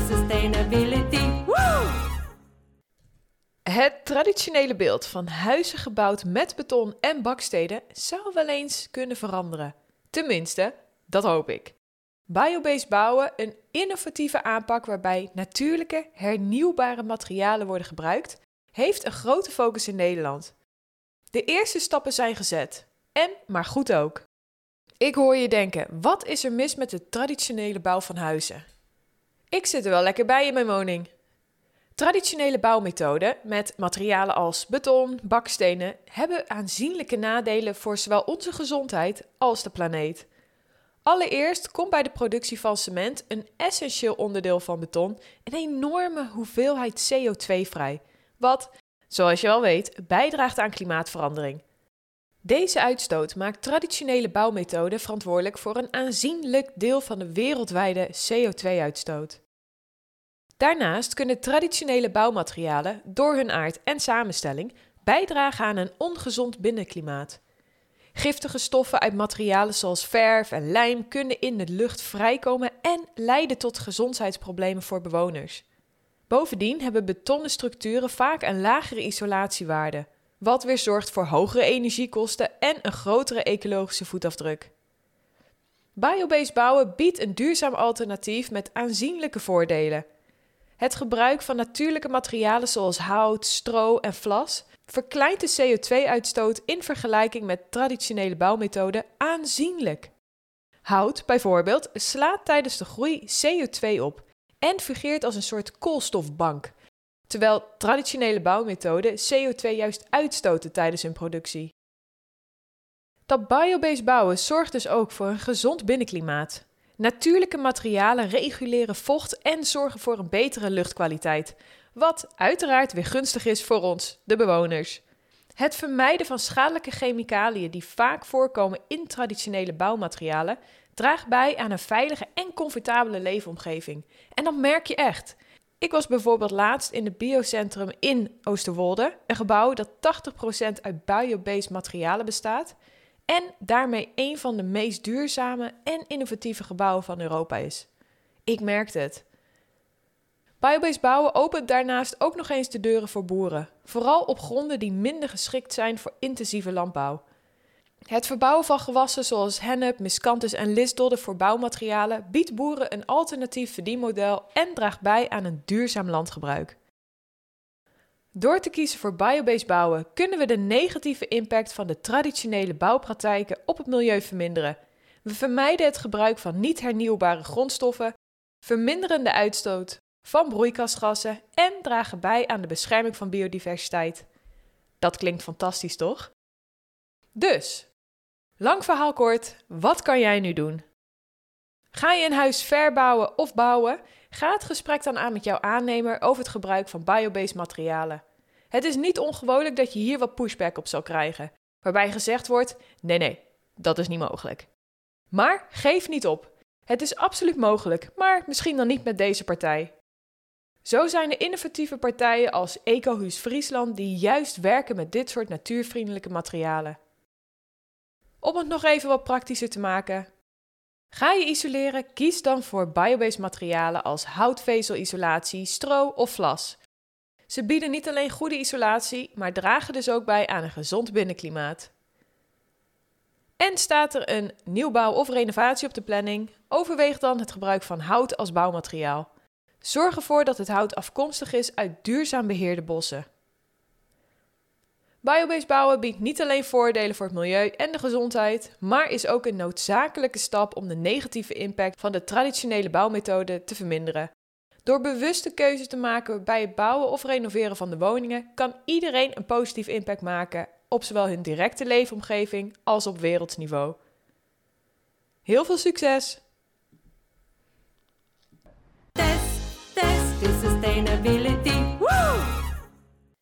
sustainability. Het traditionele beeld van huizen gebouwd met beton en bakstenen zou wel eens kunnen veranderen. Tenminste, dat hoop ik. Biobased bouwen, een innovatieve aanpak waarbij natuurlijke, hernieuwbare materialen worden gebruikt, heeft een grote focus in Nederland. De eerste stappen zijn gezet. En maar goed ook. Ik hoor je denken: wat is er mis met de traditionele bouw van huizen? Ik zit er wel lekker bij in mijn woning. Traditionele bouwmethoden met materialen als beton, bakstenen hebben aanzienlijke nadelen voor zowel onze gezondheid als de planeet. Allereerst komt bij de productie van cement een essentieel onderdeel van beton een enorme hoeveelheid CO2 vrij, wat, zoals je wel weet, bijdraagt aan klimaatverandering. Deze uitstoot maakt traditionele bouwmethoden verantwoordelijk voor een aanzienlijk deel van de wereldwijde CO2-uitstoot. Daarnaast kunnen traditionele bouwmaterialen door hun aard en samenstelling bijdragen aan een ongezond binnenklimaat. Giftige stoffen uit materialen zoals verf en lijm kunnen in de lucht vrijkomen en leiden tot gezondheidsproblemen voor bewoners. Bovendien hebben betonnen structuren vaak een lagere isolatiewaarde, wat weer zorgt voor hogere energiekosten en een grotere ecologische voetafdruk. Biobased bouwen biedt een duurzaam alternatief met aanzienlijke voordelen. Het gebruik van natuurlijke materialen zoals hout, stro en vlas verkleint de CO2-uitstoot in vergelijking met traditionele bouwmethoden aanzienlijk. Hout, bijvoorbeeld, slaat tijdens de groei CO2 op en fungeert als een soort koolstofbank, terwijl traditionele bouwmethoden CO2 juist uitstoten tijdens hun productie. Dat biobased bouwen zorgt dus ook voor een gezond binnenklimaat. Natuurlijke materialen reguleren vocht en zorgen voor een betere luchtkwaliteit, wat uiteraard weer gunstig is voor ons, de bewoners. Het vermijden van schadelijke chemicaliën die vaak voorkomen in traditionele bouwmaterialen draagt bij aan een veilige en comfortabele leefomgeving. En dat merk je echt. Ik was bijvoorbeeld laatst in het biocentrum in Oosterwolde, een gebouw dat 80% uit biobased materialen bestaat en daarmee een van de meest duurzame en innovatieve gebouwen van Europa is. Ik merkte het. Biobased bouwen opent daarnaast ook nog eens de deuren voor boeren, vooral op gronden die minder geschikt zijn voor intensieve landbouw. Het verbouwen van gewassen zoals hennep, miscanthus en lisdodden voor bouwmaterialen biedt boeren een alternatief verdienmodel en draagt bij aan een duurzaam landgebruik. Door te kiezen voor biobased bouwen kunnen we de negatieve impact van de traditionele bouwpraktijken op het milieu verminderen. We vermijden het gebruik van niet hernieuwbare grondstoffen, verminderen de uitstoot van broeikasgassen en dragen bij aan de bescherming van biodiversiteit. Dat klinkt fantastisch, toch? Dus, lang verhaal kort, wat kan jij nu doen? Ga je een huis verbouwen of bouwen? Ga het gesprek dan aan met jouw aannemer over het gebruik van biobased materialen. Het is niet ongewoonlijk dat je hier wat pushback op zal krijgen, waarbij gezegd wordt: nee, nee, dat is niet mogelijk. Maar geef niet op. Het is absoluut mogelijk, maar misschien dan niet met deze partij. Zo zijn er innovatieve partijen als Ecohuis Friesland die juist werken met dit soort natuurvriendelijke materialen. Om het nog even wat praktischer te maken. Ga je isoleren, kies dan voor biobased materialen als houtvezelisolatie, stro of vlas. Ze bieden niet alleen goede isolatie, maar dragen dus ook bij aan een gezond binnenklimaat. En staat er een nieuwbouw of renovatie op de planning, overweeg dan het gebruik van hout als bouwmateriaal. Zorg ervoor dat het hout afkomstig is uit duurzaam beheerde bossen. Biobased bouwen biedt niet alleen voordelen voor het milieu en de gezondheid, maar is ook een noodzakelijke stap om de negatieve impact van de traditionele bouwmethode te verminderen. Door bewuste keuzes te maken bij het bouwen of renoveren van de woningen, kan iedereen een positieve impact maken op zowel hun directe leefomgeving als op wereldniveau. Heel veel succes! Test.